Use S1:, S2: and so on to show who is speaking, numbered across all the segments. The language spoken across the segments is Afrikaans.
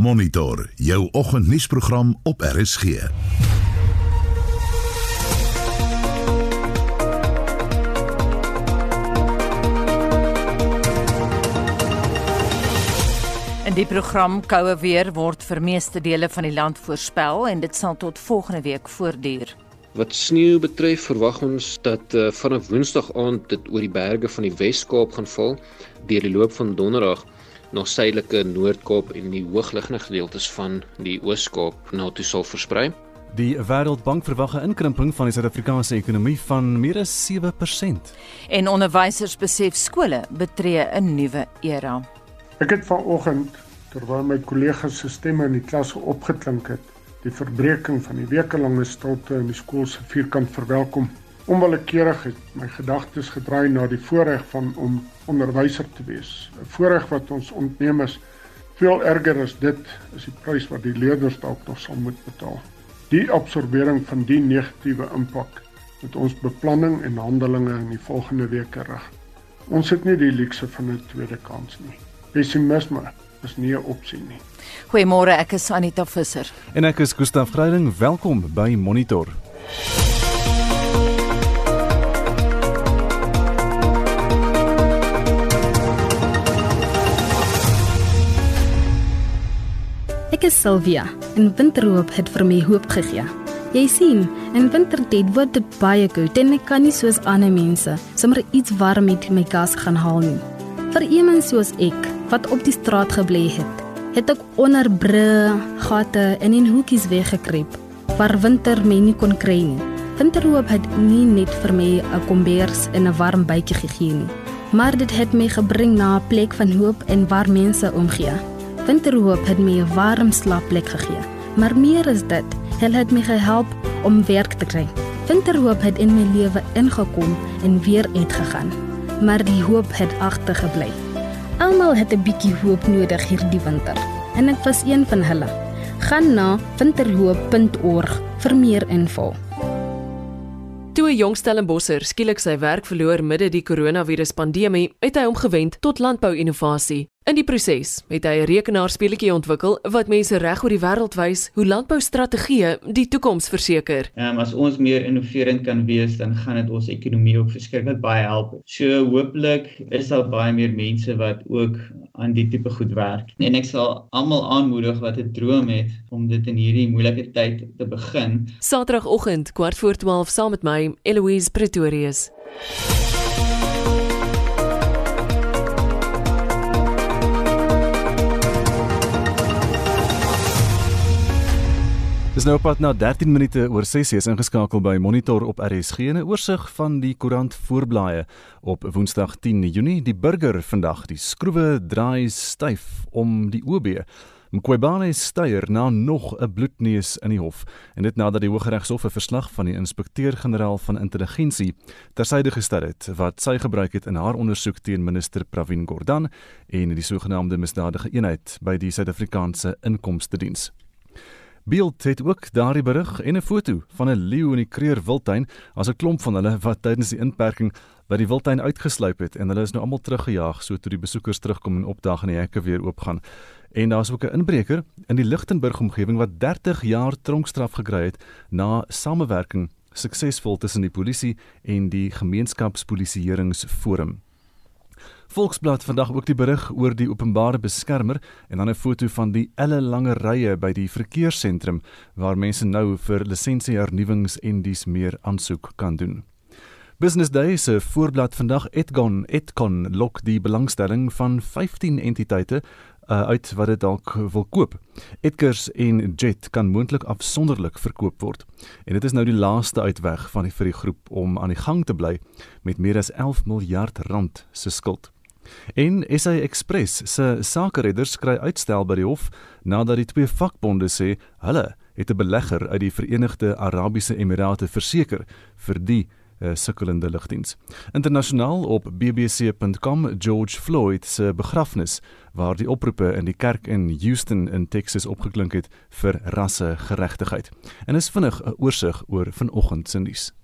S1: Monitor jou oggendnuusprogram op RSG.
S2: In die program koue weer word vir meeste dele van die land voorspel en dit sal tot volgende week voortduur.
S3: Wat sneeu betref, verwag ons dat uh, vanaf Woensdag aand dit oor die berge van die Wes-Kaap gaan val deur die loop van Donderdag na suidelike Noord-Kaap en die hoogliggende gedeeltes van die Oos-Kaap na toe sal versprei.
S4: Die Wêreldbank verwag 'n inkrimping van die Suid-Afrikaanse ekonomie van meer as 7%.
S2: En onderwysers besef skole betree 'n nuwe era.
S5: Ek het vanoggend terwyl my kollegas se stemme in die klas opgeklink het, die verbreeking van die wekelange stilte in die skool se vierkant verwelkom. Onwillekeurig het my gedagtes gedraai na die voorreg van om onderwyser te wees. 'n Voorreg wat ons ontneem is. Veel erger as dit is die prys wat die leerders dalk nog sal moet betaal. Die absorbering van die negatiewe impak met ons beplanning en handelinge in die volgende weke rig. Ons het nie die luukse van 'n tweede kans nie pessimisme is nie 'n opsie nie.
S2: Goeiemôre, ek is Anita Visser.
S4: En ek is Gustaf Greiding. Welkom by Monitor.
S6: Ek is Sylvia en winterhoop het vir my hoop gegee. Jy sien, in wintertyd word dit baie koud en ek kan nie soos ander mense sommer iets warm met my gas gaan haal nie. Vir iemand soos ek wat op die straat gebly het, het ek onder bru, gate en in hoekies weggekruip waar winter my nie kon kry nie. Winterhoop het nie net vir my 'n kombers en 'n warm bytjie gegee nie, maar dit het my gebring na 'n plek van hoop en waar mense omgee. Winterhoop het my 'n warm slaapplek gegee, maar meer as dit, het dit my gehelp om werk te kry. Winterhoop het in my lewe ingekom en weer uitgegaan, maar die hoop het agtergebly. Almal het 'n bietjie hoop nodig hierdie winter en ek was een van hulle. Gaan na winterhoop.org vir meer info.
S7: Toe 'n jong Stellenbosser skielik sy werk verloor midde die koronaviruspandemie, het hy omgewend tot landbou-innovasie. In die proses het hy 'n rekenaarspeletjie ontwikkel wat mense reg oor die wêreld wys hoe landboustrategieë die toekoms verseker.
S8: Ehm um, as ons meer innoverend kan wees, dan gaan dit ons ekonomie ook verskriklik baie help. So hooplik is daar baie meer mense wat ook aan die tipe goed werk. En ek sal almal aanmoedig wat 'n droom het om dit in hierdie moeilike tyd te begin.
S7: Saterdagoggend kwart voor 12 saam met my Eloise Pretorius.
S4: Dis nou op pad na 13 minute oor 6 is ingeskakel by Monitor op RSG 'n oorsig van die koerant voorblaaie op Woensdag 10 Junie. Die burger vandag, die skroewe draai styf om die OB. Mqobane steier na nog 'n bloedneus in die hof en dit nadat die Hooggeregshof 'n verslag van die inspekteur-generaal van intelligensie tersyde gestel het wat sy gebruik het in haar ondersoek teen minister Pravin Gordhan en die sogenaamde misdadige eenheid by die Suid-Afrikaanse Inkomste Diens. Beeld het ook daardie berig en 'n foto van 'n leeu in die Kreer Wildtuin as 'n klomp van hulle wat tydens die inperking by die wildtuin uitgesluip het en hulle is nou almal teruggejaag so toe die besoekers terugkom en opdag en die hekke weer oopgaan. En daar's ook 'n inbreker in die Lichtenburg omgewing wat 30 jaar tronkstraf gekry het na samewerking suksesvol tussen die polisie en die gemeenskapspolisieeringsforum. Volksblad vandag ook die berig oor die openbare beskermer en dan 'n foto van die ellelange rye by die verkeerssentrum waar mense nou vir lisensiehernuwings en dies meer aansoek kan doen. Business Day se voorblad vandag Etgon Etcon lok die belangstelling van 15 entiteite uh, uit wat dit dalk wil koop. Edgars en Jet kan moontlik afsonderlik verkoop word. En dit is nou die laaste uitweg van die vir die groep om aan die gang te bly met meer as 11 miljard rand se skuld. En SA Express se sakeredders kry uitstel by die hof nadat die twee vakbonde sê hulle het 'n belegger uit die Verenigde Arabiese Emirate verseker vir die uh, sukkelende lugdiens. Internasionaal op bbc.com George Floyd se begrafnis waar die oproepe in die kerk in Houston in Texas opgeklink het vir rassegeregtigheid. En is vinnig 'n oorsig oor vanoggend se nuus.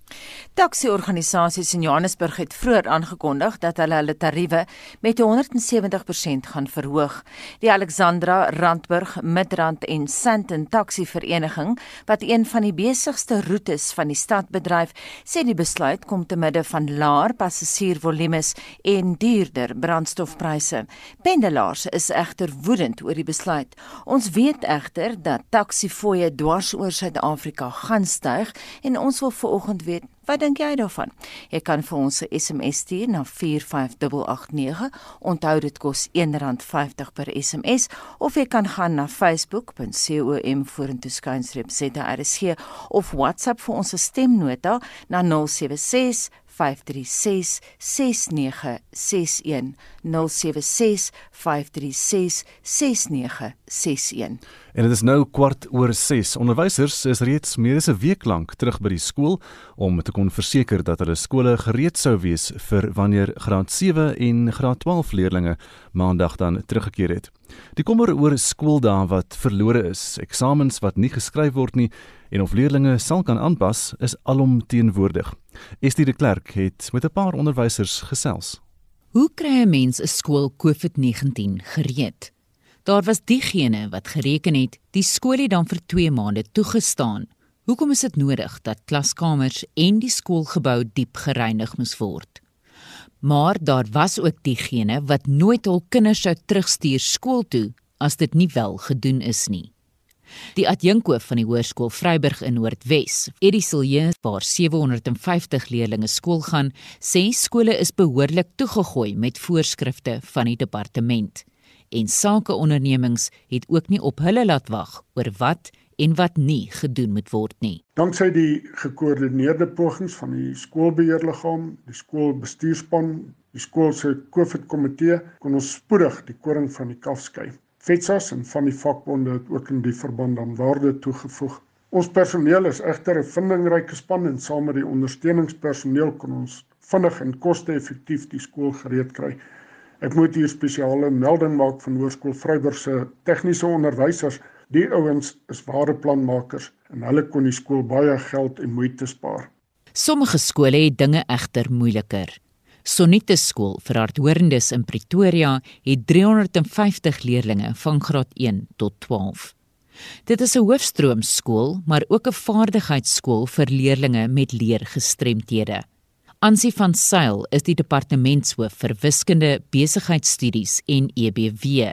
S2: Taksi-organisasies in Johannesburg het vroeër aangekondig dat hulle hulle tariewe met 170% gaan verhoog. Die Alexandra, Randburg, Midrand en Sandton Taksi-vereniging, wat een van die besigste roetes van die stad bedryf, sê die besluit kom te midde van laer passasiersvolumes en duurder brandstofpryse. Pendelaars is egter woedend oor die besluit. Ons weet egter dat taksi-fooie dwars oor Suid-Afrika gaan styg en ons wil vanoggend weet Wat dink jy daarvan? Jy kan vir ons 'n SMS stuur na 45889. Onthou dit kos R1.50 per SMS of jy kan gaan na facebook.com vorentoe skynstreep ZRSG of WhatsApp vir ons stemnota na 076 536 6961 076 536 6961
S4: En dit is nou kwart oor 6. Onderwysers is reeds meer as 'n week lank terug by die skool om te kon verseker dat hulle skole gereed sou wees vir wanneer graad 7 en graad 12 leerders maandag dan teruggekeer het. Die kommer oor skooldae wat verlore is, eksamens wat nie geskryf word nie en of leerders sal kan aanpas, is alom teenwoordig. Estie de Klerk het met 'n paar onderwysers gesels.
S9: Hoe kry 'n mens 'n skool COVID-19 gereed? Daar was diegene wat gereken het die skool het dan vir 2 maande toegestaan. Hoekom is dit nodig dat klaskamers en die skoolgebou diep gereinig moes word? Maar daar was ook diegene wat nooit hul kinders sou terugstuur skool toe as dit nie wel gedoen is nie. Die adjunkhoof van die hoërskool Vryburg in Noordwes, Eddie Silje, waar 750 leerders skool gaan, sê skole is behoorlik toegegooi met voorskrifte van die departement. En sakeondernemings het ook nie op hulle laat wag oor wat en wat nie gedoen moet word nie.
S5: Danksy die gekoördineerde pogings van die skoolbeheerliggaam, die skoolbestuurspan, die skool se COVID-komitee kon ons spoedig die koring van die kalf skei. FETSAS en van die vakbonde het ook in die verband aan waarde toegevoeg. Ons personeel is egter 'n vindingryke span en saam met die ondersteuningspersoneel kon ons vinnig en koste-effektief die skool gereed kry. Ek moet hier spesiale melding maak van Hoërskool Vryburg se tegniese onderwysers. Die ouens is ware planmakers en hulle kon die skool baie geld en moeite spaar.
S9: Sommige skole het dinge egter moeiliker. Sonite skool vir hardhoorendes in Pretoria het 350 leerders van graad 1 tot 12. Dit is 'n hoofstroomskool, maar ook 'n vaardigheidsskool vir leerders met leergestremthede. Ansie van Sail is die departementshoof vir wiskunde, besigheidstudies en EBW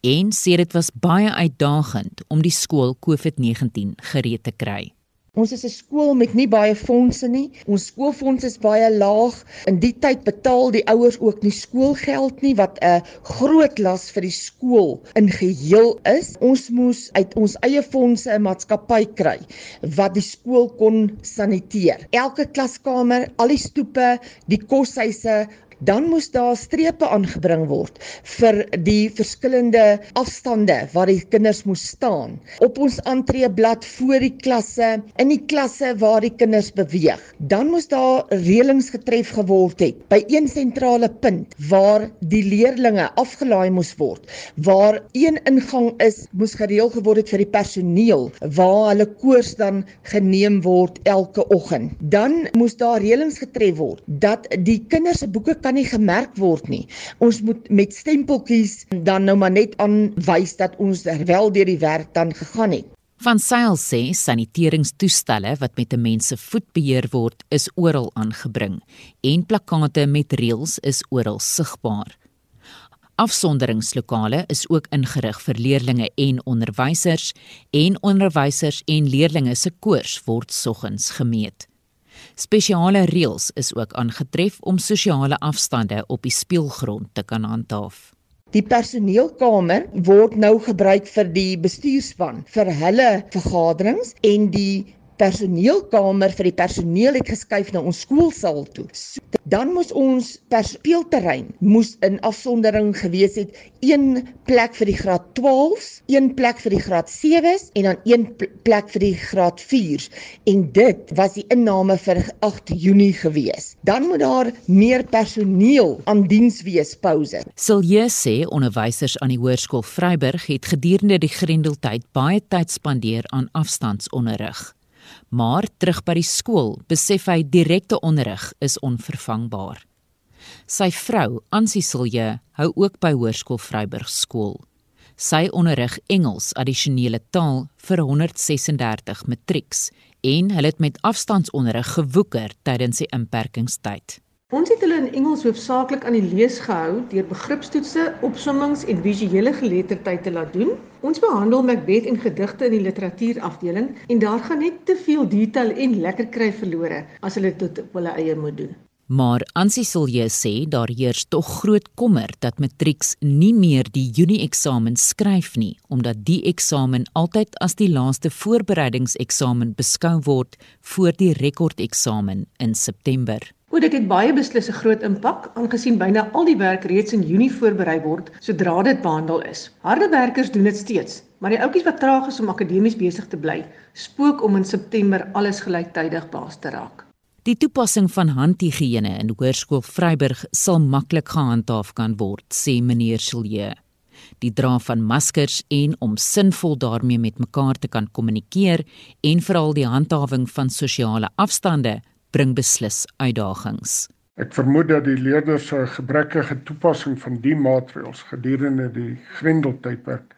S9: en sê dit was baie uitdagend om die skool COVID-19 gereed te kry.
S10: Ons is 'n skool met nie baie fondse nie. Ons skoolfonds is baie laag. In die tyd betaal die ouers ook nie skoolgeld nie wat 'n groot las vir die skool in geheel is. Ons moes uit ons eie fondse 'n maatskappy kry wat die skool kon saniteer. Elke klaskamer, al die stoepe, die koshuise, dan moes daar strepe aangebring word vir die verskillende afstande waar die kinders moes staan op ons entreeblad voor die klasse in die klasse waar die kinders beweeg. Dan moes daar reëlings getref geword het by een sentrale punt waar die leerdlinge afgelaai moes word waar een ingang is moes gereël geword het vir die personeel waar hulle koers dan geneem word elke oggend. Dan moes daar reëlings getref word dat die kinders se boeke kan nie gemerk word nie. Ons moet met stempeltjies dan nou maar net aanwys dat ons wel deur die werk dan gegaan het.
S9: Van Sail sê saniteringstoestelle wat met 'n mens se voet beheer word, is oral aangebring en plakkate met reëls is oral sigbaar. Afsonderingslokale is ook ingerig vir leerders en onderwysers en onderwysers en leerders se koers word soggens gemeet. Spesiale reëls is ook aangetref om sosiale afstande op die speelgrond te kan handhaaf.
S10: Die personeelkamer word nou gebruik vir die bestuurspan vir hulle vergaderings en die personeelkamer vir die personeel het geskuif na ons skoolsaal toe. So, dan moes ons per speelterrein moes in afsondering gewees het een plek vir die graad 12s, een plek vir die graad 7s en dan een plek vir die graad 4s en dit was die inname vir 8 Junie gewees. Dan moet daar meer personeel aan diens wees pouse.
S9: Silje sê onderwysers aan die hoërskool Vryburg het gedurende die grendeltyd baie tyd spandeer aan afstandsonderrig. Maar terug by die skool, besef hy direkte onderrig is onvervangbaar. Sy vrou, Ansie Silje, hou ook by Hoërskool Vryburg skool. Sy onderrig Engels addisionele taal vir 136 matrieks en hulle het met afstandsonderrig gewoeker tydens die inperkingstyd.
S11: Ons het hulle in Engels hoofsaaklik aan die lees gehou deur begripstoetse, opsommings en visuele geletterdheid te laat doen. Ons behandel Macbeth en gedigte in die literatuurafdeling en daar gaan net te veel detail en lekker kry verlore as hulle dit op hulle eie moet doen.
S9: Maar Ansie Silje sê daar heers tog groot kommer dat matrieks nie meer die Junie eksamen skryf nie omdat die eksamen altyd as die laaste voorbereidingseksamen beskou word voor die rekordeksamen in September.
S11: O, dit het baie beslis 'n groot impak aangesien byna al die werk reeds in Junie voorberei word sodra dit behandel is. Harde werkers doen dit steeds, maar die ouetjies wat traag is om akademies besig te bly, spook om in September alles gelyktydig baas te raak.
S9: Die toepassing van handhigiëne in Hoërskool Vryburg sal maklik gehandhaaf kan word, sê meneer Silje. Die dra van maskers en om sinvol daarmee met mekaar te kan kommunikeer en veral die handhawing van sosiale afstande bring beslis uitdagings.
S5: Ek vermoed dat die leerders se gebrekkige toepassing van die maatreëls gedurende die Grendeltydperk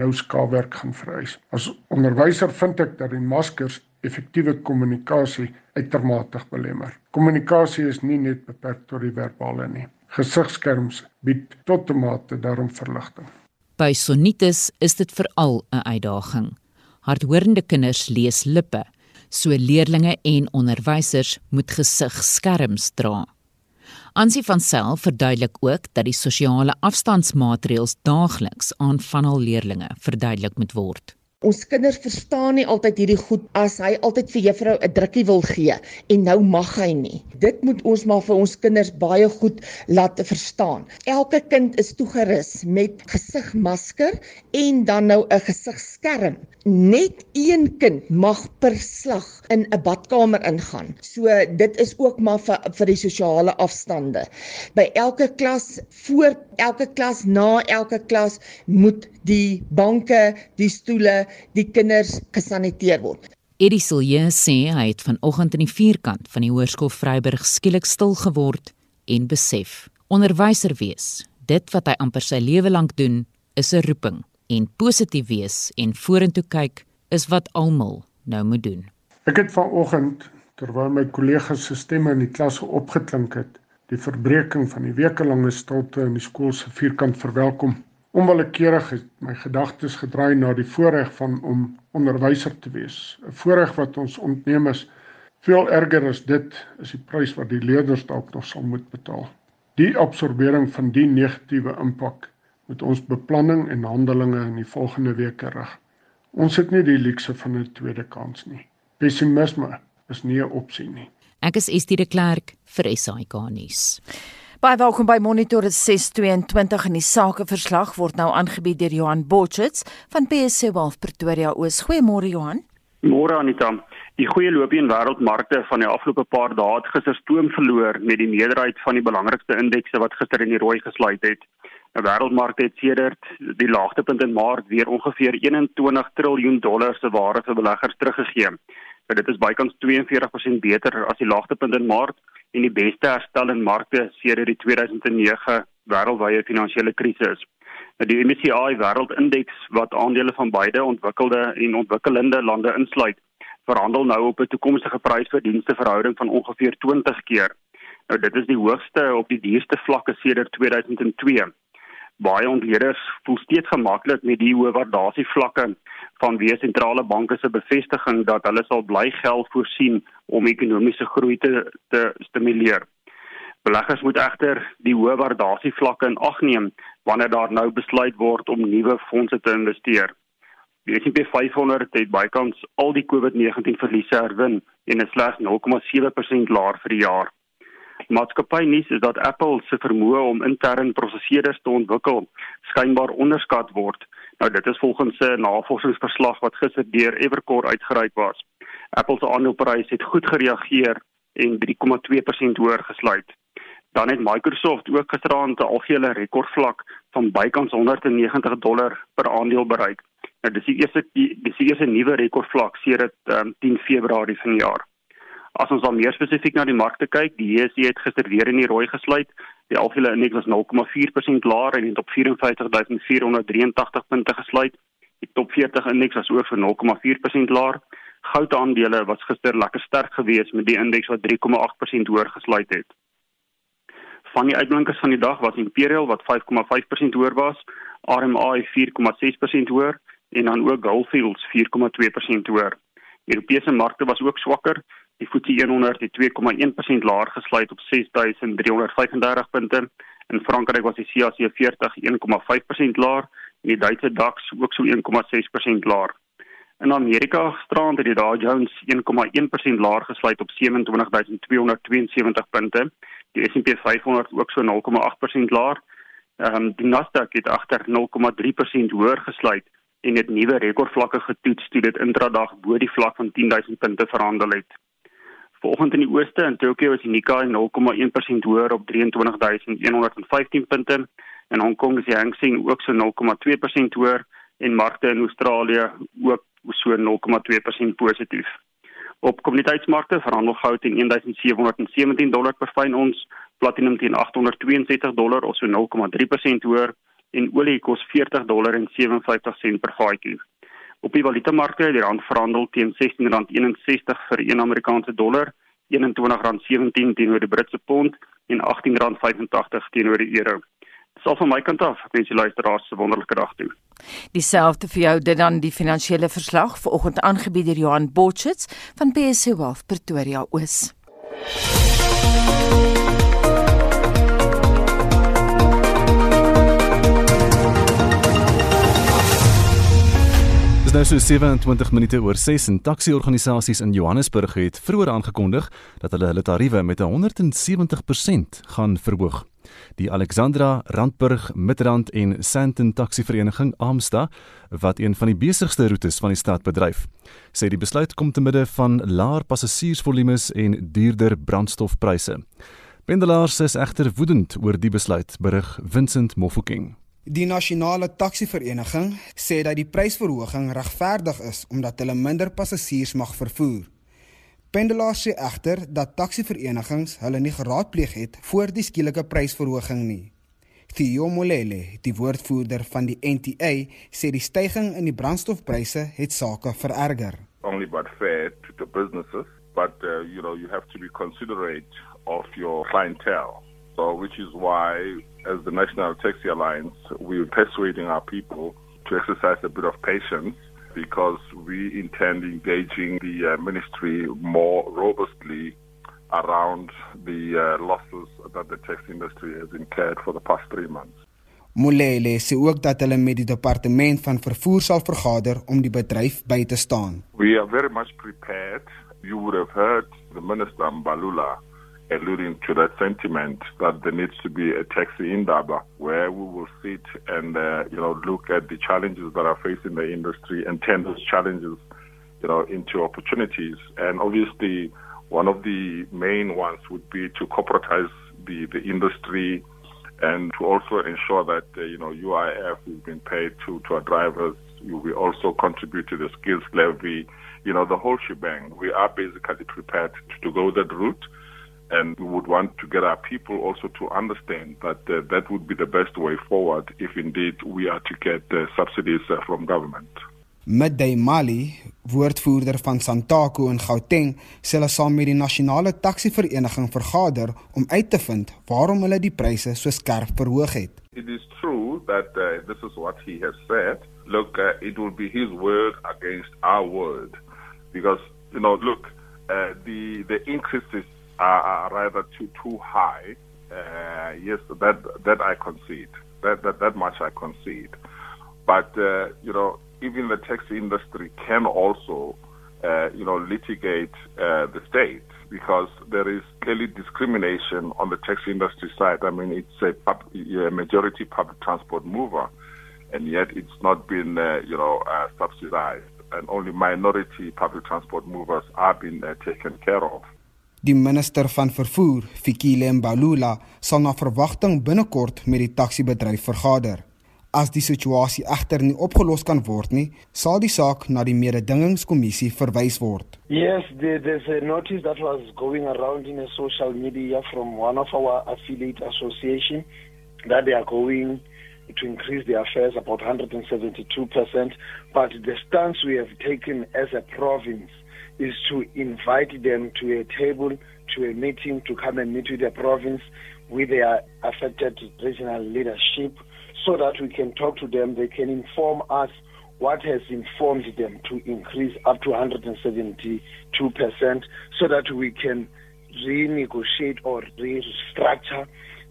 S5: nou skaafwerk gaan vereis. As onderwyser vind ek dat die maskers effektiewe kommunikasie uitermate belemmer. Kommunikasie is nie net beperk tot die verbale nie. Gesigskerms bied tot 'n mate daarom verligting.
S9: By Sonitis is dit veral 'n uitdaging. Hardhorende kinders lees lippe, so leerdlinge en onderwysers moet gesigskerms dra. Ansie van Sail verduidelik ook dat die sosiale afstandsmaatreëls daagliks aan van al leerdlinge verduidelik moet word.
S10: Ons kinders verstaan nie altyd hierdie goed as hy altyd vir juffrou 'n drukkie wil gee en nou mag hy nie. Dit moet ons maar vir ons kinders baie goed laat verstaan. Elke kind is toegerus met gesigmasker en dan nou 'n gesigskerm. Net een kind mag per slag in 'n badkamer ingaan. So dit is ook maar vir vir die sosiale afstande. By elke klas voor elke klas na elke klas moet die banke, die stoele die kinders gesaniteer word.
S9: Eddie Silje sê hy het vanoggend in die vierkant van die hoërskool Vryburg skielik stil geword en besef: onderwyser wees, dit wat hy amper sy lewe lank doen, is 'n roeping en positief wees en vorentoe kyk is wat almal nou moet doen.
S5: Ek het vanoggend terwyl my kollegas se stemme in die klas opgeklink het, die verbreeking van die wekelange stilte in die skool se vierkant verwelkom. Onwillekeurig het my gedagtes gedraai na die voorreg van om onderwyser te wees. 'n Voorreg wat ons ontneem is. Veel erger as dit is die prys wat die leerders dalk nog sal moet betaal. Die absorbering van die negatiewe impak moet ons beplanning en handelinge in die volgende weke rig. Ons het nie die luukse van 'n tweede kans nie. Pessimisme is nie 'n opsie nie.
S9: Ek is Estie de Klerk vir SAK nuus.
S2: Baie welkom by Monitor 622 en die sakeverslag word nou aangebied deur Johan Botchits van PSC Wealth Pretoria Oos. Goeiemôre Johan.
S12: Môre Anita. Die goeie loopie in wêreldmarkte van die afgelope paar dae het gister stoom verloor met die meerderheid van die belangrikste indekse wat gister in die rooi gesluit het. Die wêreldmarkte het sedert die laagtepunt in Maart weer ongeveer 21 trilljoen dollar se ware vir beleggers teruggegee. Nou, dit is bykans 42% beter as die laagtepunt in Maart en die beste herstel in markte sedert die 2009 wêreldwye finansiële krisis. Nou die MSCI wêreldindeks wat aandele van beide ontwikkelde en ontwikkelende lande insluit, verhandel nou op 'n toekomstige prys-verdienste verhouding van ongeveer 20 keer. Nou dit is die hoogste op die duurste vlakke sedert 2002. Baie ontleeders voel steeds gemaklik met die hoë waardasievlakke vanweë sentrale banke se bevestiging dat hulle sal bly geld voorsien om ekonomiese groei te te stimuleer. Beleggers moet egter die hoë waardasievlakke in ag neem wanneer daar nou besluit word om nuwe fondse te investeer. Die S&P 500 het bykans al die COVID-19 verliese herwin en is slegs 0,7% laer vir die jaar. Maatskappy nuus is dat Apple se vermoë om intern prosesseerders te ontwikkel skynbaar onderskat word Nou dit is volgens 'n navorsingsverslag wat gister deur Evercore uitgereik was. Apple se aandeleprys het goed gereageer en 3,2% hoër gesluit. Dan het Microsoft ook gisteraand 'n algehele rekordvlak van bykans 190 dollar per aandeel bereik. Nou dis die eerste die, die eerste nuwe rekordvlak sedert um, 10 Februarie van die jaar. As ons dan meer spesifiek na die markte kyk, die JSE het gister weer in die rooi gesluit. Die algehele indeks was 0,4% laer en het op 54483 punte gesluit. Die top 40 indeks was ook vir 0,4% laer. Goudaandele was gister lekker sterk geweest met die indeks wat 3,8% hoër gesluit het. Van die uitblinkers van die dag was Imperial wat 5,5% hoër was, RMI 4,6% hoër en dan ook Goldfields 4,2% hoër. Europese markte was ook swakker. Die FTSE 100 het 2,1% laer gesluit op 6335 punte. In Frankryk was die CAC 40 1,5% laer en die Duitse DAX ook so 1,6% laer. In Amerika gisterand het die Dow Jones 1,1% laer gesluit op 27272 punte. Die S&P 500 ook so 0,8% laer. Ehm um, die Nasdaq het agter 0,3% hoër gesluit en het nuwe rekordvlakke getoets toe dit intradag bo die vlak van 10000 punte verhandel het. Vanoggend in die ooste in Tokio is die Nikkei 0,1% hoër op 23115 punte en Hong Kong is die Hang Seng ook so 0,2% hoër en markte in Australië ook so 0,2% positief. Op kommoditeitsmarkte verhandel goud teen 1717 dollar per fyn ons, platinum teen 872 dollar of so 0,3% hoër en olie kos 40 dollar en 57 sent per vatjie. Op die valutamarkte het die rand verhandel teen R16.61 vir 1 Amerikaanse dollar, R21.17 teenoor die Britse pond en R18.85 teenoor die euro. Dis al van my kant af. Ek wens julle luisteraars 'n wonderlike dag toe.
S2: Dieselfde vir jou dit dan die finansiële verslag vanoggend aangebied deur Johan Botchits van PSC Wealth Pretoria Oos.
S4: Nou so 27 minute oor 6 en taksi-organisasies in Johannesburg het vroeër aangekondig dat hulle hulle tariewe met 170% gaan verhoog. Die Alexandra Randburg Midrand en Sandton Taxi Vereniging Amsta wat een van die besigste roetes van die stad bedryf, sê die besluit kom te midde van laer passasiersvolumes en duurder brandstofpryse. Pendelaars is egter woedend oor die besluit, berig Vincent Mofokeng.
S13: Die nasionale taksivereniging sê dat die prysverhoging regverdig is omdat hulle minder passasiers mag vervoer. Pendelaars sê egter dat taksiverenigings hulle nie geraadpleeg het voor die skielike prysverhoging nie. Theo Molele, die woordvoerder van die NTA, sê die stygings in die brandstofpryse het sake vererger.
S14: Only but fair to the businesses, but uh, you know you have to be considerate of your clientele. So which is why as the National Taxi Alliance, we're persuading our people to exercise a bit of patience because we intend engaging the uh, ministry more robustly around the uh, losses that the taxi industry has incurred for the past 3 months.
S13: Mulele sê ook dat hulle met die departement van vervoer sal vergader om die bedryf by te staan.
S14: We are very much prepared. You would have heard the minister Mbalula alluding to that sentiment that there needs to be a taxi indaba where we will sit and uh, you know look at the challenges that are facing the industry and turn those challenges you know into opportunities. And obviously one of the main ones would be to corporatize the the industry and to also ensure that uh, you know UIF is being paid to to our drivers. We also contribute to the skills levy you know the whole shebang. We are basically prepared to, to go that route and we would want to get our people also to understand that uh, that would be the best way forward if indeed we are to get uh, subsidies uh, from government.
S13: Midday Mali, woordvoerder van Santaco in Gauteng, sê hulle saam met die nasionale taksivereniging vergader om uit te vind waarom hulle die pryse so skerp verhoog het.
S14: It is true that uh, this is what he has said. Look, uh, it will be his word against our word because you know, look, uh, the the increases are, rather too too high. Uh, yes, that that I concede. That that that much I concede. But uh, you know, even the taxi industry can also, uh, you know, litigate uh, the state because there is clearly discrimination on the taxi industry side. I mean, it's a, pub, a majority public transport mover, and yet it's not been, uh, you know, uh, subsidized, and only minority public transport movers are being taken care of.
S13: Die minister van vervoer, Fikile Mbalula, sal na verwagting binnekort met die taxi-bedryf vergader. As die situasie egter nie opgelos kan word nie, sal die saak na die mededingingskommissie verwys word.
S15: Yes, there, there's a notice that was going around in a social media from one of our affiliate association that they are going to increase their fares about 172%. But the stance we have taken as a province is to invite them to a table, to a meeting, to come and meet with the province with their affected regional leadership so that we can talk to them. They can inform us what has informed them to increase up to 172% so that we can renegotiate or restructure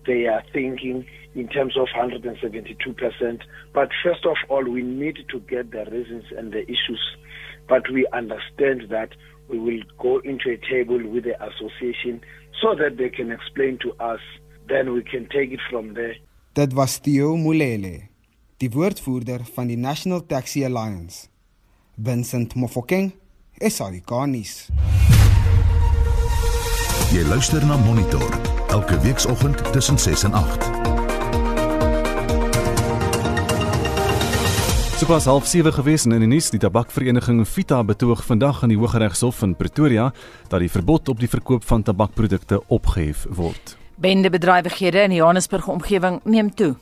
S15: their thinking in terms of 172%. But first of all, we need to get the reasons and the issues. But we understand that we will go into a table with the association so that they can explain to us. Then we can take it from there.
S13: Dit was Theo Mulele, die woordvoerder van die National Taxi Alliance. Vincent Mofokeng, SAICanis.
S1: Jy luister na Monitor elke weekoggend tussen 6 en 8.
S4: Sopas half 7 gewees in die nuus, die tabakvereniging Vita betoog vandag aan die Hooggeregshof in Pretoria dat die verbod op die verkoop van tabakprodukte opgehef word.
S2: Bende bedrywighede in die Johannesburg omgewing neem toe.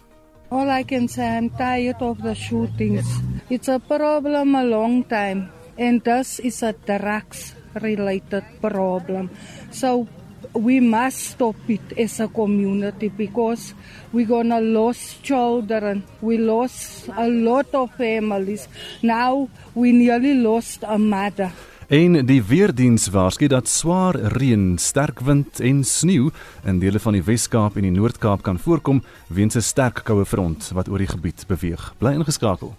S16: All I can say I'm tired of the shootings. It's a problem a long time and this is a drugs related problem. So we must stop it as a community because we're gonna lose children. We lost a lot of families. Now we nearly lost a mother.
S4: En die weerdiens waarsku dat swaar reën, sterk wind en sneeu in dele van die Wes-Kaap en die Noord-Kaap kan voorkom weens 'n sterk koue front wat oor die gebied beweeg. Bly ingeskakel.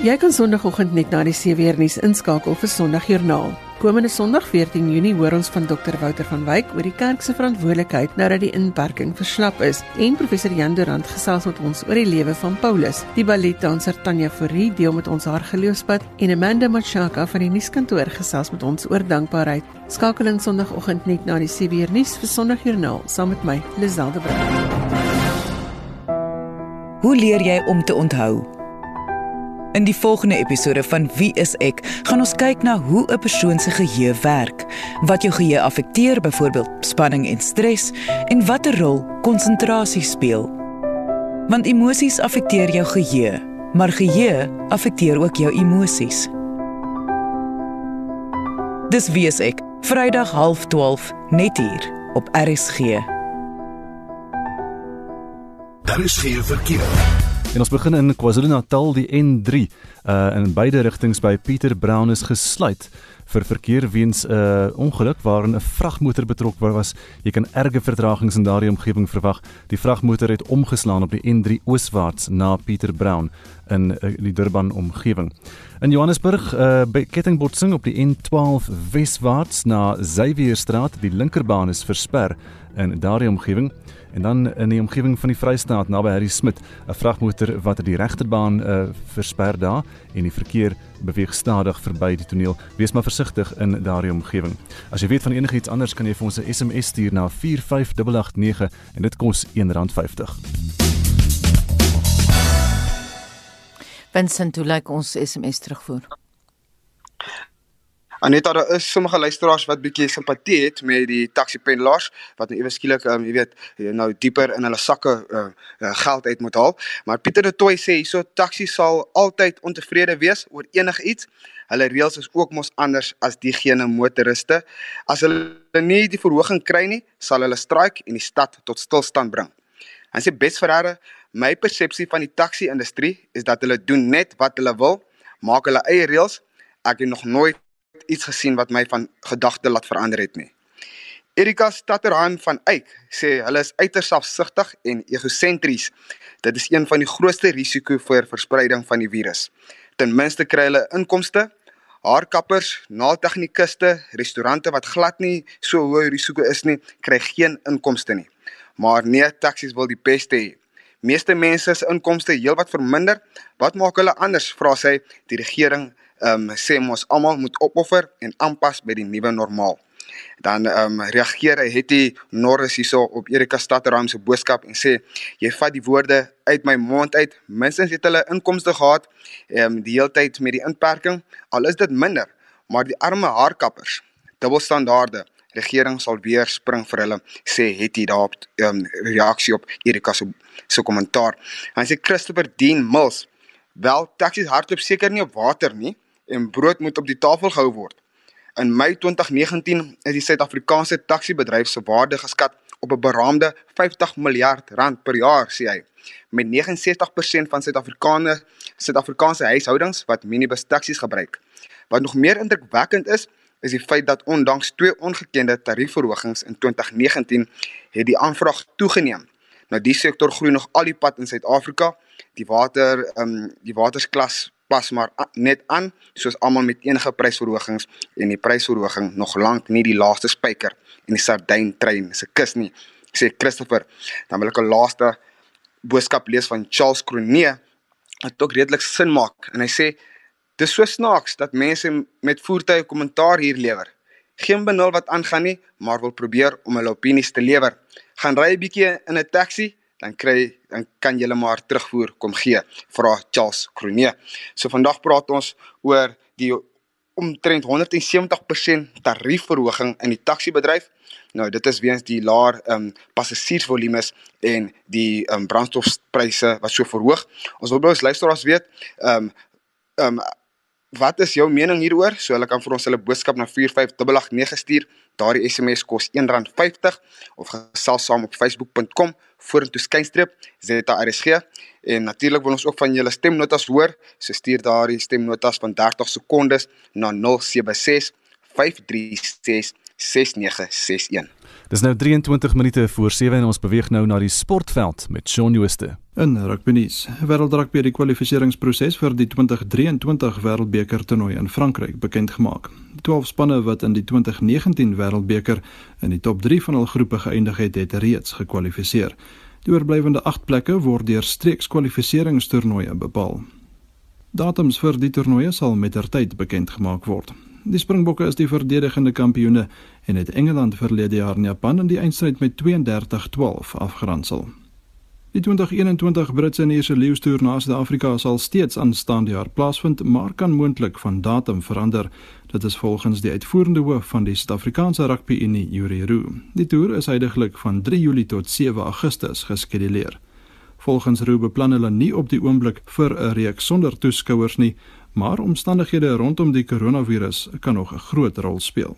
S17: Jy kan Sondagoggend net na die seweernuus inskakel vir Sondagjoernaal. Komende Sondag 14 Junie hoor ons van Dr Wouter van Wyk oor die kerk se verantwoordelikheid nou dat die inperking verslap is en professor Jan Durant gesels met ons oor die lewe van Paulus. Die balletdanser Tanya Forrie deel met ons haar geloofspad en Amanda Machaka van die nuuskantoor gesels met ons oor dankbaarheid. Skakel in Sondagoggend net na die seweernuus vir Sondagjoernaal saam met my Liselde Brand.
S18: Hoe leer jy om te onthou? In die volgende episode van Wie is ek, gaan ons kyk na hoe 'n persoon se geheue werk, wat jou geheue affekteer, byvoorbeeld spanning en stres, en watter rol konsentrasie speel. Want emosies affekteer jou geheue, maar geheue affekteer ook jou emosies. Dis Wie is ek, Vrydag 0.30 net hier op RSG.
S1: Daar is geen verkeer.
S4: En ons begin in KwaZulu-Natal die N3 uh in beide rigtings by Pieter Brown is gesluit vir verkeer weens 'n uh, ongeluk waarin 'n vragmotor betrokke was. Jy kan erge vertragings in daardie omgewing verwag. Die vragmotor het omgeslaan op die N3 ooswaarts na Pieter Brown in uh, die Durban omgewing. In Johannesburg, uh by kettingbotsing op die N12 weswaarts na Xavierstraat, die linkerbaan is versper in daardie omgewing en dan in die omgewing van die Vrystaat naby Harry Smit 'n vragmotor wat die regterbaan uh, versper daar en die verkeer beweeg stadig verby die toneel. Wees maar versigtig in daardie omgewing. As jy weet van enigiets anders kan jy vir ons 'n SMS stuur na 45889 en dit kos R1.50.
S2: Vincent, hoe lyk ons SMS terugvoer?
S19: Aneta daar is sommige luisteraars wat bietjie simpatie het met die taxi pendelaars wat nou ewe skielik um, jy weet nou dieper in hulle sakke uh, uh, geld uit moet haal. Maar Pieter de Tooi sê hierso taxi sal altyd ontevrede wees oor enigiets. Hulle reëls is ook mos anders as diegene motoriste. As hulle nie die verhoging kry nie, sal hulle straik en die stad tot stilstand bring. Hy sê bes Ferreira, my persepsie van die taxi industrie is dat hulle doen net wat hulle wil, maak hulle eie reëls. Ek het nog nooit iets gesien wat my van gedagte laat verander het nie. Erika Stutterheim van Eyck sê hulle is uiters selfsugtig en egosentries. Dit is een van die grootste risiko vir verspreiding van die virus. Ten minste kry hulle inkomste. Haarkappers, naaldtegnikuste, restaurante wat glad nie so hoë risiko is nie, kry geen inkomste nie. Maar nee, taksies wil die beste hê. Meeste mense se inkomste heelwat verminder. Wat maak hulle anders? Vra sy. Die regering ehm um, sê ons almal moet opoffer en aanpas by die nuwe normaal. Dan ehm um, reageer Hetty Norris hierso op Erika Stadtram se boodskap en sê jy vat die woorde uit my mond uit. Minstens het hulle inkomste gehad ehm um, die hele tyd met die inperking. Al is dit minder, maar die arme haarkappers, dubbelstandaarde. Regering sal weer spring vir hulle sê Hetty daarop ehm um, reaksie op Erika se se kommentaar. Hy sê Christopher Dean Mills wel taksies hardloop seker nie op water nie en brood moet op die tafel gehou word. In Mei 2019 is die Suid-Afrikaanse taksiebedryf se waarde geskat op 'n beraamde 50 miljard rand per jaar, sê hy. Met 69% van Suid-Afrikaners Suid-Afrikaanse huishoudings wat minibus taksies gebruik. Wat nog meer indrukwekkend is, is die feit dat ondanks twee ongekende tariefverhogings in 2019 het die aanvraag toegeneem. Nou die sektor groei nog al die pad in Suid-Afrika. Die water ehm um, die watersklas pas maar net aan soos almal met enige prysverhogings en die prysverhoging nog lank nie die laaste spyker in die sardyn trein se kus nie. Sê Christopher dan wil ek 'n laaste boodskap lees van Charles Cronee wat ook redelik sin maak en hy sê dis so snaaks dat mense met voertuie kommentaar hier lewer. Geen benul wat aangaan nie maar wil probeer om hulle opinies te lewer. Gaan ry 'n bietjie in 'n taxi dan kry dan kan jy hulle maar terugvoer kom gee vra Charles Cronee. So vandag praat ons oor die omtrent 170% tariefverhoging in die taksiebedryf. Nou dit is weens die laer ehm um, passasiersvolumes en die ehm um, brandstofpryse wat so verhoog. Ons wil by ons luisteraars weet ehm um, ehm um, wat is jou mening hieroor? So hulle kan vir ons hulle boodskap na 45889 stuur. Daardie SMS kos R1.50 of gesels saam op facebook.com vorentoe skynstreep ZRSG en natuurlik wil ons ook van julle stemnotas hoor. So stuur daardie stemnotas van 30 sekondes na 076 536 6961.
S4: Dis nou 23 minute voor 7 en ons beweeg nou na die sportveld met Shaun Jooste.
S20: In rugbynuus, wêreldrugby het die kwalifikasieringsproses vir die 2023 Wêreldbeker toernooi in Frankryk bekend gemaak. Die 12 spanne wat in die 2019 Wêreldbeker in die top 3 van hul groepe geëindig het, het reeds gekwalifiseer. Die oorblywende 8 plekke word deur streekskwalifikasieringstoernooie bepaal. Datums vir die toernooie sal mettertyd bekend gemaak word. Die Springbokke is die verdedigende kampioene en het Engeland verlede jaar in Japan in die eindstryd met 32-12 afgeronsel. Die 2021 Britse en Ierse leeustoer na Suid-Afrika sal steeds aanstaande jaar plaasvind, maar kan moontlik van datum verander. Dit is volgens die uitvoerende hoof van die Suid-Afrikaanse Rugby Unie, Yuri Roo. Die toer is heidaglik van 3 Julie tot 7 Augustus geskeduleer. Volgens Roo beplan hulle nie op die oomblik vir 'n reeks sonder toeskouers nie, maar omstandighede rondom die koronavirus kan nog 'n groot rol speel.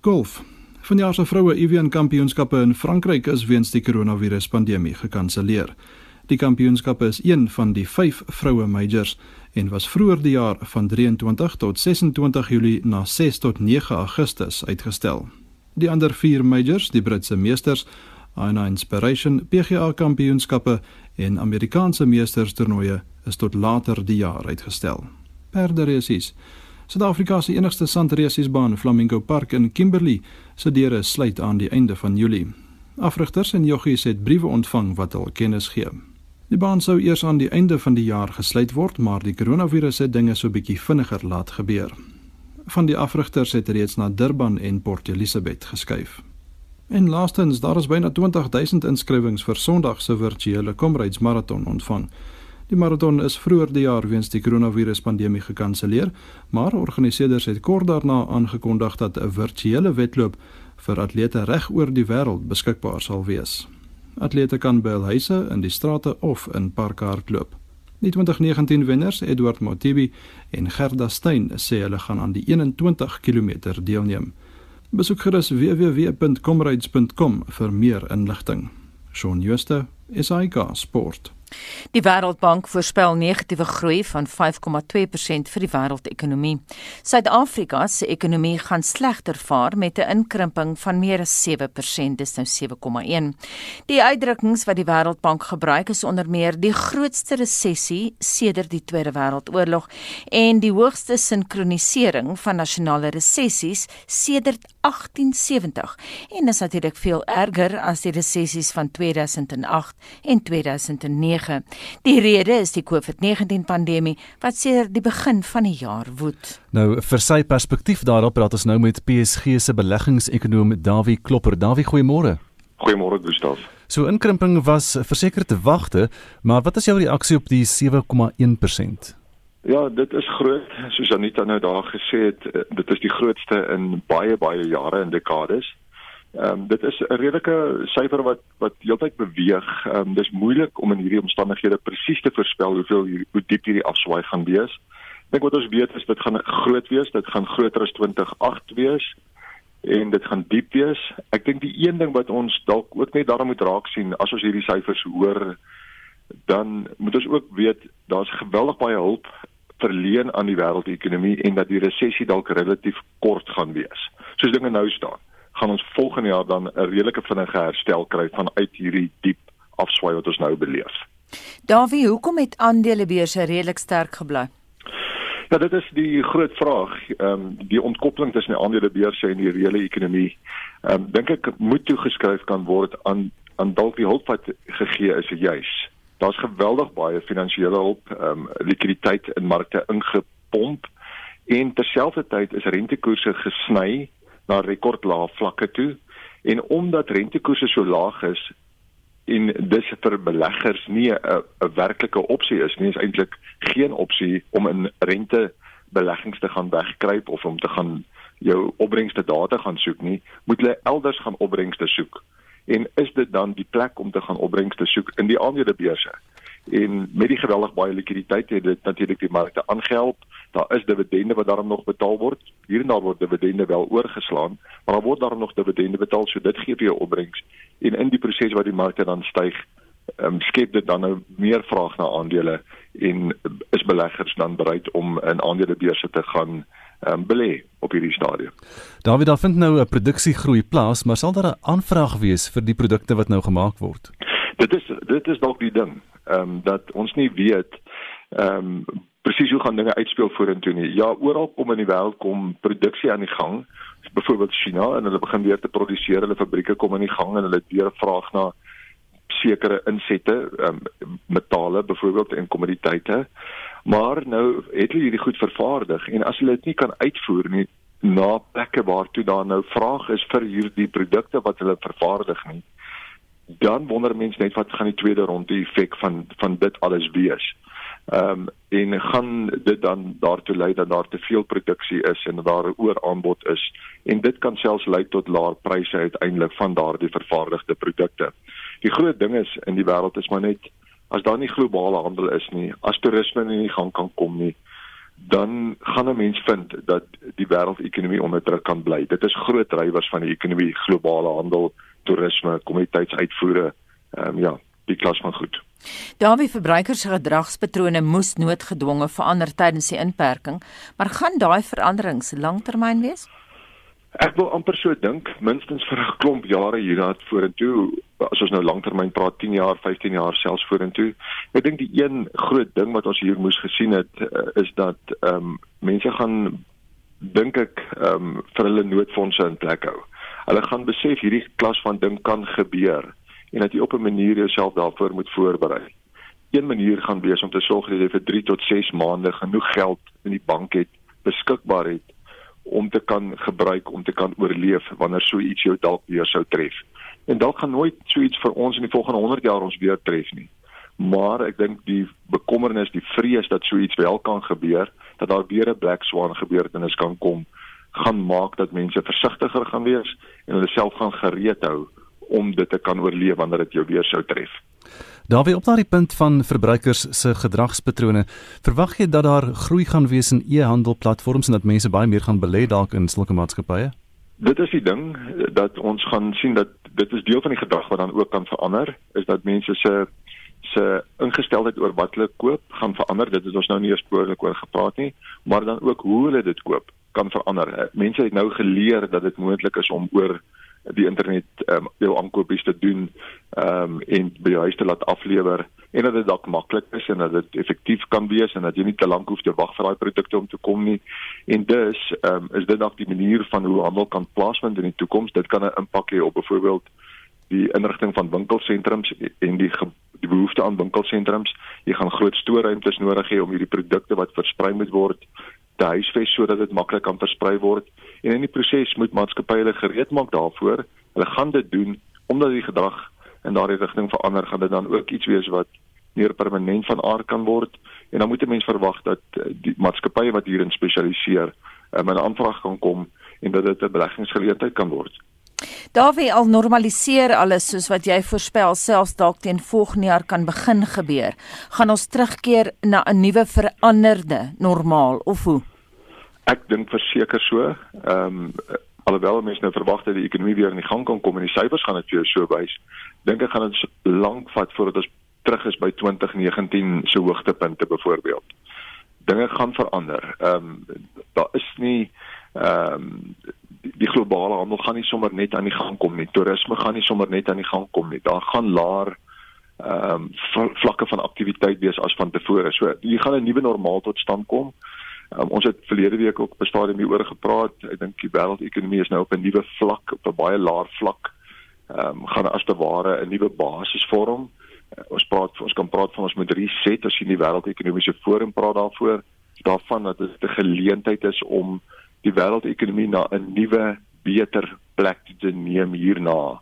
S20: Golf Vanjaar se vroue Evian kampioenskappe in Frankryk is weens die koronavirus pandemie gekanselleer. Die kampioenskappe is een van die 5 vroue majors en was vroeër die jaar van 23 tot 26 Julie na 6 tot 9 Augustus uitgestel. Die ander 4 majors, die Britse meesters, Aina Inspiration, PGA kampioenskappe en Amerikaanse meesters toernooie is tot later die jaar uitgestel. Perderesies Suid-Afrika se enigste sandresiesbaan, Flamingo Park in Kimberley, se deure sluit aan die einde van Julie. Afrigters en joggies het briewe ontvang wat hul kennis gee. Die baan sou eers aan die einde van die jaar gesluit word, maar die koronavirus het dinge so bietjie vinniger laat gebeur. Van die afrigters het reeds na Durban en Port Elizabeth geskuif. En laastens, daar is byna 20000 inskrywings vir Sondag se virtuele Comrades Marathon ontvang. Die maraton is vroeër die jaar weens die koronaviruspandemie gekanselleer, maar organiseerders het kort daarna aangekondig dat 'n virtuele wedloop vir atlete reg oor die wêreld beskikbaar sal wees. Atlete kan by hul huise, in die strate of in parke hardloop. Die 2019 wenners, Edward Motibi en Gerda Steyn, sê hulle gaan aan die 21 km deelneem. Besoek gerus www.comrades.com vir meer inligting. Shaun Schuster, SAK Sport.
S2: Die Wêreldbank voorspel negatiewe groei van 5,2% vir die wêreldekonomie. Suid-Afrika se ekonomie gaan slegter vaar met 'n inkrimping van meer as 7%, dis nou 7,1. Die uitdrukkings wat die Wêreldbank gebruik is onder meer die grootste resessie sedert die Tweede Wêreldoorlog en die hoogste sinkronisering van nasionale resessies sedert 1870 en is natuurlik veel erger as die resessies van 2008 en 2009. 2009. Die rede is die COVID-19 pandemie wat sedert die begin van die jaar woed.
S4: Nou vir sy perspektief daarop praat ons nou met PSG se beleggingsekonoom Dawie Klopper. Dawie, goeiemôre.
S21: Goeiemôre Gustaf.
S4: So inkrimping was verseker te wagte, maar wat is jou reaksie op die 7,1%?
S21: Ja, dit is groot, soos Anita nou daar gesê het, eh, dit is die grootste in baie baie jare en dekades. Ehm um, dit is 'n redelike syfer wat wat heeltyd beweeg. Ehm um, dis moeilik om in hierdie omstandighede presies te voorspel hoeveel hier, hoe diep hierdie afswaai gaan wees. Ek dink wat ons weet is dit gaan groot wees, dit gaan groter as 2008 wees en dit gaan diep wees. Ek dink die een ding wat ons dalk ook net daarom moet raak sien as ons hierdie syfers hoor, dan moet ons ook weet daar's geweldig baie hulp verleen aan die wêreldekonomie en dat die resessie dalk relatief kort gaan wees. Soos dinge nou staan gaan ons volgende jaar dan 'n redelike vinnige herstel kry vanuit hierdie diep afswaai wat ons nou beleef.
S2: Davie, hoekom het aandelebeurse redelik sterk gebly?
S21: Ja, dit is die groot vraag. Ehm um, die ontkoppeling tussen die aandelebeurse en die reële ekonomie. Ehm um, dink ek moet toegeskryf kan word aan aan dalk die hulp wat gegee is juis. Daar's geweldig baie finansiële hulp, ehm um, likwiditeit in markte ingepomp en terselfdertyd is rentekoerse gesny na rekordlae vlakke toe. En omdat rentekoerse so laag is en dis vir beleggers nie 'n 'n werklike opsie is nie is eintlik geen opsie om in rente beleggings te gaan wegkruip of om te gaan jou opbrengste data gaan soek nie. Moet hulle elders gaan opbrengste soek. En is dit dan die plek om te gaan opbrengste soek in die aandelebeurse en met die geweldig baie likwiditeit het dit natuurlik die markte aangehelp daar is dividende wat daarom nog betaal word. Hier en daar word dividende wel oorgeslaan, maar daar word daarom nog dividende betaal, so dit gee vir jou opbrengs. En in die proses waar die markte dan styg, um, skep dit dan nou meer vraag na aandele en is beleggers dan bereid om in aandelebeurse te gaan um, belê op hierdie stadium.
S4: David, daar vind nou 'n produksiegroei plaas, maar sal daar 'n aanvraag wees vir die produkte wat nou gemaak word?
S21: Dit is dit is dalk die ding, ehm um, dat ons nie weet ehm um, presies hoe gaan dinge uitspeel vorentoe nie. Ja, oral kom in die wêreld kom produksie aan die gang. Byvoorbeeld China en hulle begin weer te produseer, hulle fabrieke kom in die gang en hulle het weer vraag na sekere insette, um, metale byvoorbeeld en kommoditeite. Maar nou het hulle hierdie goed vervaardig en as hulle dit nie kan uitvoer nie na plekke waartoe daar nou vraag is vir hierdie produkte wat hulle vervaardig nie, dan wonder mense net wat gaan die tweede ronde effek van van dit alles wees. Ehm um, en gaan dit dan daartoe lei dat daar te veel produksie is en daar 'n ooraanbod is en dit kan selfs lei tot laer pryse uiteindelik van daardie vervaardigde produkte. Die groot ding is in die wêreld is maar net as daar nie globale handel is nie, as toerisme nie in die gang kan kom nie, dan gaan 'n mens vind dat die wêreldekonomie onder druk kan bly. Dit is groot drywers van die ekonomie, globale handel, toerisme, kommoditeitsuitvoere, ehm um, ja, die klas van goed.
S2: Daarby verbruikers se gedragspatrone moes noodgedwonge verander tydens die inperking, maar gaan daai veranderings langtermyn wees?
S21: Ek wil amper so dink, minstens vir 'n klomp jare hierna vorentoe, as ons nou langtermyn praat, 10 jaar, 15 jaar selfs vorentoe. Ek dink die een groot ding wat ons hier moes gesien het eh, is dat ehm um, mense gaan dink ek ehm um, vir hulle noodfondse in plek hou. Hulle gaan besef hierdie klas van ding kan gebeur en dat jy op 'n manier jouself daarvoor moet voorberei. Een manier gaan wees om te sorg dat jy vir 3 tot 6 maande genoeg geld in die bank het beskikbaar het om te kan gebruik om te kan oorleef wanneer so iets jou dalk weer sou tref. En dalk gaan nooit so iets vir ons in die volgende 100 jaar ons weer tref nie. Maar ek dink die bekommernis, die vrees dat so iets wel kan gebeur, dat daar weer 'n black swan gebeurtenis kan kom, gaan maak dat mense versigtiger gaan wees en hulle self gaan gereed hou om dit te kan oorleef wanneer dit jou weer sou tref.
S4: Daarby op daardie punt van verbruikers se gedragspatrone, verwag jy dat daar groei gaan wees in e-handelplatforms en dat mense baie meer gaan belê dalk in sulke maatskappye?
S21: Dit is die ding dat ons gaan sien dat dit is deel van die gedrag wat dan ook kan verander, is dat mense se se ingesteldheid oor wat hulle koop gaan verander. Dit het ons nou nie eers oor gepraat nie, maar dan ook hoe hulle dit koop kan verander. Eh, mense het nou geleer dat dit moontlik is om oor die internet ehm um, jou aankopies te doen ehm um, en by jou huis te laat aflewer en dat dit dalk maklik is en dat dit effektief kan wees en dat jy nie te lank hoef te wag vir daai produkte om te kom nie. En dus ehm um, is dit dalk die manier van hoe handel kan plaasvind in die toekoms. Dit kan 'n impak hê op byvoorbeeld die inrigting van winkelsentrums en die die behoefte aan winkelsentrums. Jy gaan groot stoorruimtes nodig hê om hierdie produkte wat versprei moet word te huisves sodat dit maklik kan versprei word. En in die proses moet maatskappye hulle gereed maak daarvoor. Hulle gaan dit doen omdat die gedrag in daardie rigting verander, gaan dit dan ook iets wees wat meer permanent van aard kan word. En dan moet 'n mens verwag dat eh, die maatskappye wat hierin spesialiseer, um, 'n aanvraag kan kom en dat dit 'n beleggingsgeleentheid kan word.
S2: Daar wie al normaliseer alles soos wat jy voorspel selfs dalk teen volgende jaar kan begin gebeur. Gaan ons terugkeer na 'n nuwe veranderde normaal of hoe?
S21: Ek dink verseker so. Ehm um, alhoewel mense nou verwag dat die ekonomie weer in die gang kan kom en die syfers gaan dit vir jou so wys, dink ek gaan dit lank vat voordat ons terug is by 2019 se hoogtepunte byvoorbeeld. Dinge gaan verander. Ehm um, daar is nie ehm um, die, globale handel gaan nie sommer net aan die gang kom nie. Toerisme gaan nie sommer net aan die gang kom nie. Daar gaan laer ehm um, vlakke van aktiwiteit wees as van tevore. So hier gaan 'n nuwe normaal tot stand kom. Um, ons het verlede week ook op 'n stadium hieroor gepraat. Ek dink die wêreldekonomie is nou op 'n nuwe vlak, op 'n baie laer vlak. Ehm um, gaan as te ware 'n nuwe basis vorm. Uh, ons praat ons kan praat van ons moet reset as jy die wêreldekonomiese forum praat daarvoor daarvan dat dit 'n geleentheid is om die wêreldekonomie na 'n nuwe, beter plek te neem hierna.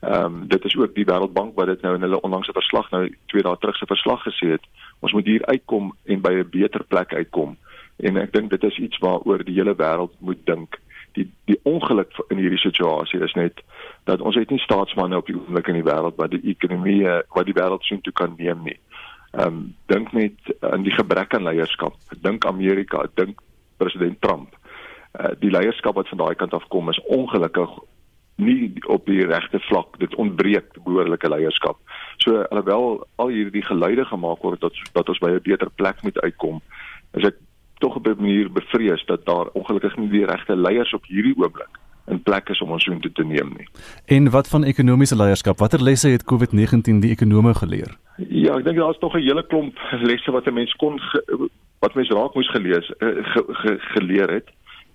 S21: Ehm um, dit is ook die Wêreldbank wat dit nou in hulle onlangse verslag nou twee dae terug se verslag gesê het. Ons moet hier uitkom en by 'n beter plek uitkom. En ek dink dit is iets waaroor die hele wêreld moet dink. Die die ongeluk in hierdie situasie is net dat ons het nie staatsmanne op die oomblik in die wêreld wat die ekonomie wat die wêreld sien toe kan neem nie. Ehm um, dink net aan die gebrek aan leierskap. Dink Amerika, dink president Trump. Eh, die leierskap wat van daai kant af kom is ongelukkig nie op die regte vlak dit ontbreek behoorlike leierskap. So alhoewel al hierdie geluide gemaak word dat dat ons by 'n beter plek moet uitkom, is ek tog op 'n manier bevrees dat daar ongelukkig nie die regte leiers op hierdie oomblik in plek is om ons soontoe te neem nie.
S4: En wat van ekonomiese leierskap? Watter lesse het COVID-19 die ekonome geleer?
S21: Ja, ek dink daar is tog 'n hele klomp lesse wat 'n mens kon wat mens raak moes gelees eh, ge, ge, geleer het.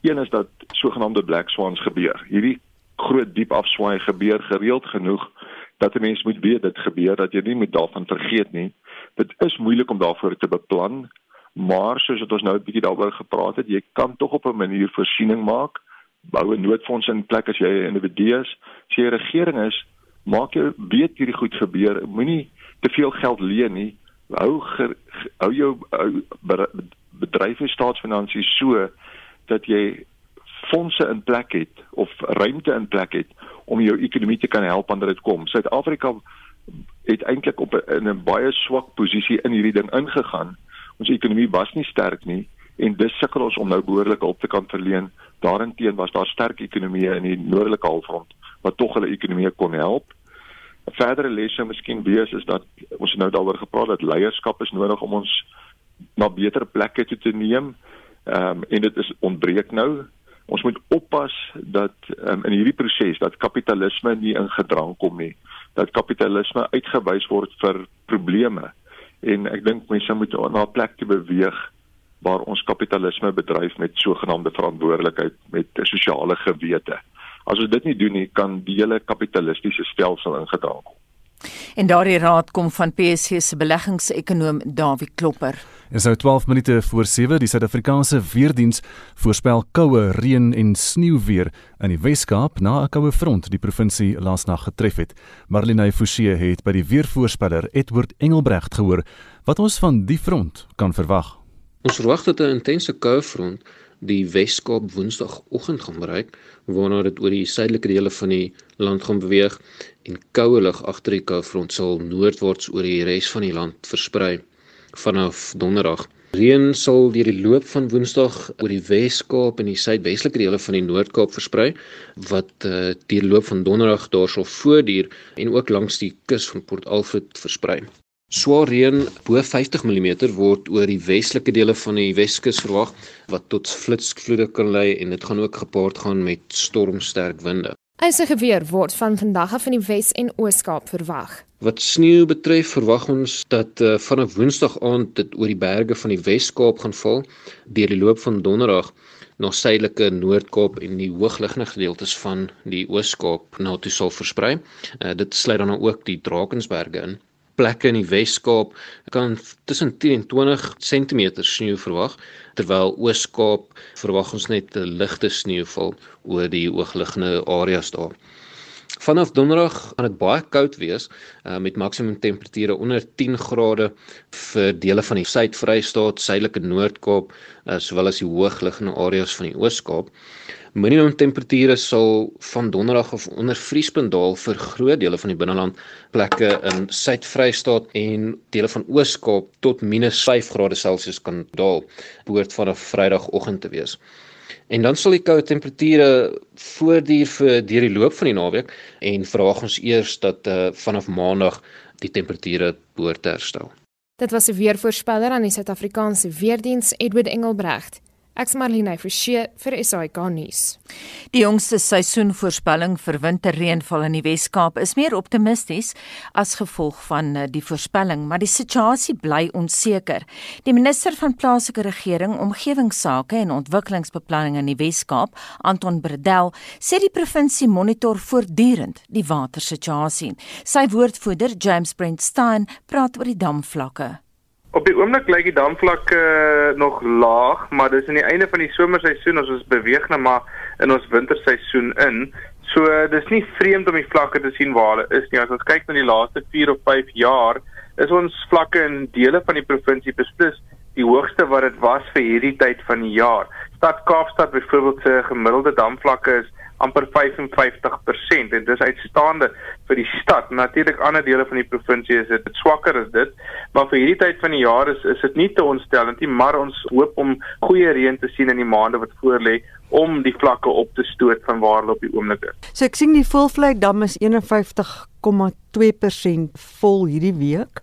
S21: Een is dat sogenaamde black swans gebeur. Hierdie groot diep afswaai gebeur gereeld genoeg dat 'n mens moet weet dit gebeur dat jy nie moet daarvan vergeet nie. Dit is moeilik om daarvoor te beplan, maar soos wat ons nou 'n bietjie daaroor gepraat het, jy kan tog op 'n manier voorsiening maak. Bou 'n noodfonds in plek as jy 'n individu is. As jy 'n regering is, maak jy weet hierdie goed gebeur. Moenie te veel geld leen nie. Hou hou jou bedryf en staatsfinansies so dat jy fondse in plek het of ruimte in plek het om jou ekonomie te kan help wanneer dit kom. Suid-Afrika het eintlik op in 'n baie swak posisie in hierdie ding ingegaan. Ons ekonomie was nie sterk nie en dis sukkel ons om nou behoorlik hulp te kan verleen. Daarenteen was daar sterk ekonomieë in die noordelike halfrond wat tog hulle ekonomie kon help. 'n Verdere les sou miskien wees is dat ons nou daaroor gepraat het dat leierskap is nodig om ons na beter plekke toe te neem. Ehm um, en dit is ontbreek nou. Ons moet oppas dat um, in hierdie proses dat kapitalisme nie in gedrang kom nie. Dat kapitalisme uitgewys word vir probleme. En ek dink mense moet na 'n plek toe beweeg waar ons kapitalisme bedryf met sogenaamde verantwoordelikheid met 'n sosiale gewete. As ons dit nie doen nie, kan die hele kapitalistiese stelsel in gedrang kom.
S2: En daardie raad kom van PSG se beleggingsekonoom Dawie Klopper.
S4: En so 12 minute voor 7 die Suid-Afrikaanse weerdiens voorspel koue, reën en sneeuwweer in die Wes-Kaap na 'n koue front die provinsie laasnag getref het. Marlene Forsie het by die weervoorspeller Edward Engelbrecht gehoor wat ons van die front kan verwag.
S22: Ons verwag dat 'n intense koue front die Weskaap Woensdagoggend gaan bereik, waarna dit oor die suidelike dele van die land gaan beweeg en koue lug agter die koufront sal noordwaarts oor die res van die land versprei vanaf Donderdag. Reën sal deur die loop van Woensdag oor die Weskaap en die suidwestelike dele van die Noord-Kaap versprei wat uh, deur die loop van Donderdag daarso voortduur en ook langs die kus van Port Alfred versprei. Swaar reën bo 50 mm word oor die westelike dele van die Weskus verwag wat tot flitsvloede kan lei en dit gaan ook gepaard gaan met stormsterk winde.
S23: Eisige weer word van vandag af in die Wes en Oos-Kaap verwag.
S22: Wat sneeu betref, verwag ons dat uh, vanaf Woensdag aand dit oor die berge van die Wes-Kaap gaan val deur die loop van Donderdag na suidelike Noord-Kaap en die hoogliggende gedeeltes van die Oos-Kaap na toe sal versprei. Uh, dit sluit dan ook die Drakensberge in plekke in die Wes-Kaap kan tussen 10 en 20 cm sneeu verwag, terwyl Oos-Kaap verwag ons net 'n ligte sneeuval oor die hoogliggende areas daar. Vanaf Donderdag gaan dit baie koud wees uh, met maksimum temperature onder 10 grade vir dele van die Suid-Vrystaat, Suidelike Noord-Kaap, uh, sowel as die hoogliggende areas van die Oos-Kaap. Minimum temperature sal van donderdag af onder vriespunt daal vir groot dele van die binneland, plekke in Suid-Vrystaat en dele van Oos-Kaap tot -5°C kan daal, behoort vanaf Vrydagoggend te wees. En dan sal die koue temperature voortduur vir deur die loop van die naweek en verwag ons eers dat uh, vanaf Maandag die temperature behoort te herstel.
S23: Dit was 'n weervoorspeller aan die Suid-Afrikaanse Weerdiens Edward Engelbrecht. Ek's Marlene Forsie vir SAK nuus.
S2: Die jongste seisoenvoorspelling vir winterreënval in die Wes-Kaap is meer optimisties as gevolg van eh, die voorspelling, maar die situasie bly onseker. Die minister van plaaslike regering, omgewingsake en ontwikkelingsbeplanning in die Wes-Kaap, Anton Bredel, sê die provinsie monitor voortdurend die watersituasie. Sy woordvoerder, James Brent Stein, praat oor die damvlakke.
S24: Op die oomblik lyk die damvlakke uh, nog laag, maar dis aan die einde van die somerseisoen as ons beweeg na maar in ons winterseisoen in. So uh, dis nie vreemd om die vlakke te sien waar hulle is nie. As ons kyk na die laaste 4 of 5 jaar, is ons vlakke in dele van die provinsie beslis die hoogste wat dit was vir hierdie tyd van die jaar. Stad Kaapstad byvoorbeeld se gemiddelde damvlakke is amper 55% en dis uitstaande vir die stad. Natuurlik ander dele van die provinsie is dit swakker as dit, maar vir hierdie tyd van die jaar is is dit nie te ontstellend nie, maar ons hoop om goeie reën te sien in die maande wat voorlê om die vlakke op te stoot van waar hulle op die oomblik is.
S25: So ek sien die Volvlei dam is 51,2% vol hierdie week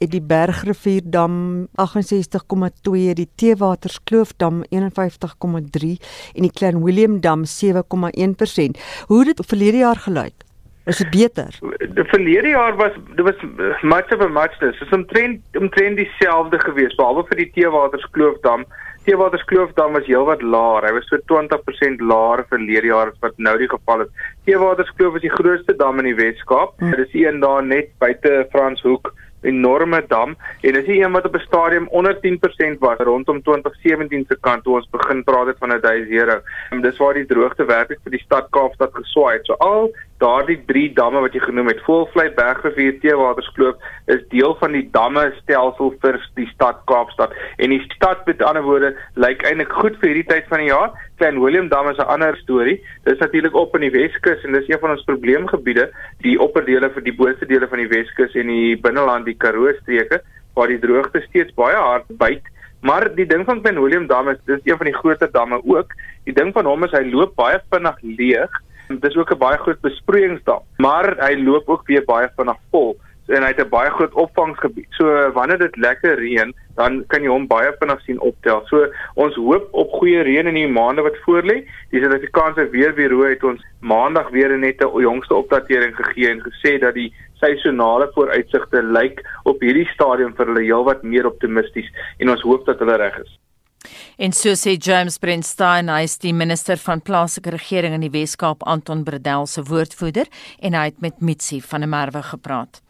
S25: het die Bergrivierddam 68,2, die Teewatersklaofdam 51,3 en die Klein Willem dam 7,1%. Hoe het dit verlede jaar gelyk? Is dit beter?
S24: Die verlede jaar was dit was much of a muchness. Dit is omtrent omtrent dieselfde gewees behalwe vir die Teewatersklaofdam. Teewatersklaofdam was heelwat laer. Hy was so 20% laer verlede jaar as wat nou die geval is. Teewaterskloof is die grootste dam in die Wes-Kaap. Hmm. Dit is een daar net buite Franshoek enorme dam en dis een wat op 'n stadium onder 10% was rondom 2017 se kant toe ons begin praat het van 'n. En dis waar die droogte werklik vir die stad Kaapstad geswaai het. So al daardie drie damme wat jy genoem het, Voelvlei, Bergrivier, Teewaterskloof, is deel van die damme stelsel vir die stad Kaapstad. En die stad met ander woorde lyk eintlik goed vir hierdie tyd van die jaar. Klein Willem Dam is 'n ander storie. Dis natuurlik op in die Weskus en dis een van ons probleemgebiede, die opperdele vir die boonste dele van die Weskus en die binneland die Karoo streke waar die droogte steeds baie hard byt. Maar die ding van Klein Willem Dam is dis een van die groter damme ook. Die ding van hom is hy loop baie vinnig leeg. Dit is ook 'n baie groot besproeiingsdam, maar hy loop ook weer baie vinnig vol en hy het 'n baie groot opvangsgebied. So wanneer dit lekker reën, dan kan jy hom baie vinnig sien optel. So ons hoop op goeie reën in die maande wat voorlê. Die Suid-Afrikaanse Weerbureau het ons maandag weer net 'n jongste opdatering gegee en gesê dat die seisonale vooruitsigte lyk op hierdie stadium vir hulle heelwat meer optimisties en ons hoop dat hulle reg is.
S2: En so sê James Brentstein, hy is die minister van plaaslike regering in die Wes-Kaap, Anton Bredel se woordvoerder en hy het met Mitsi van der Merwe gepraat.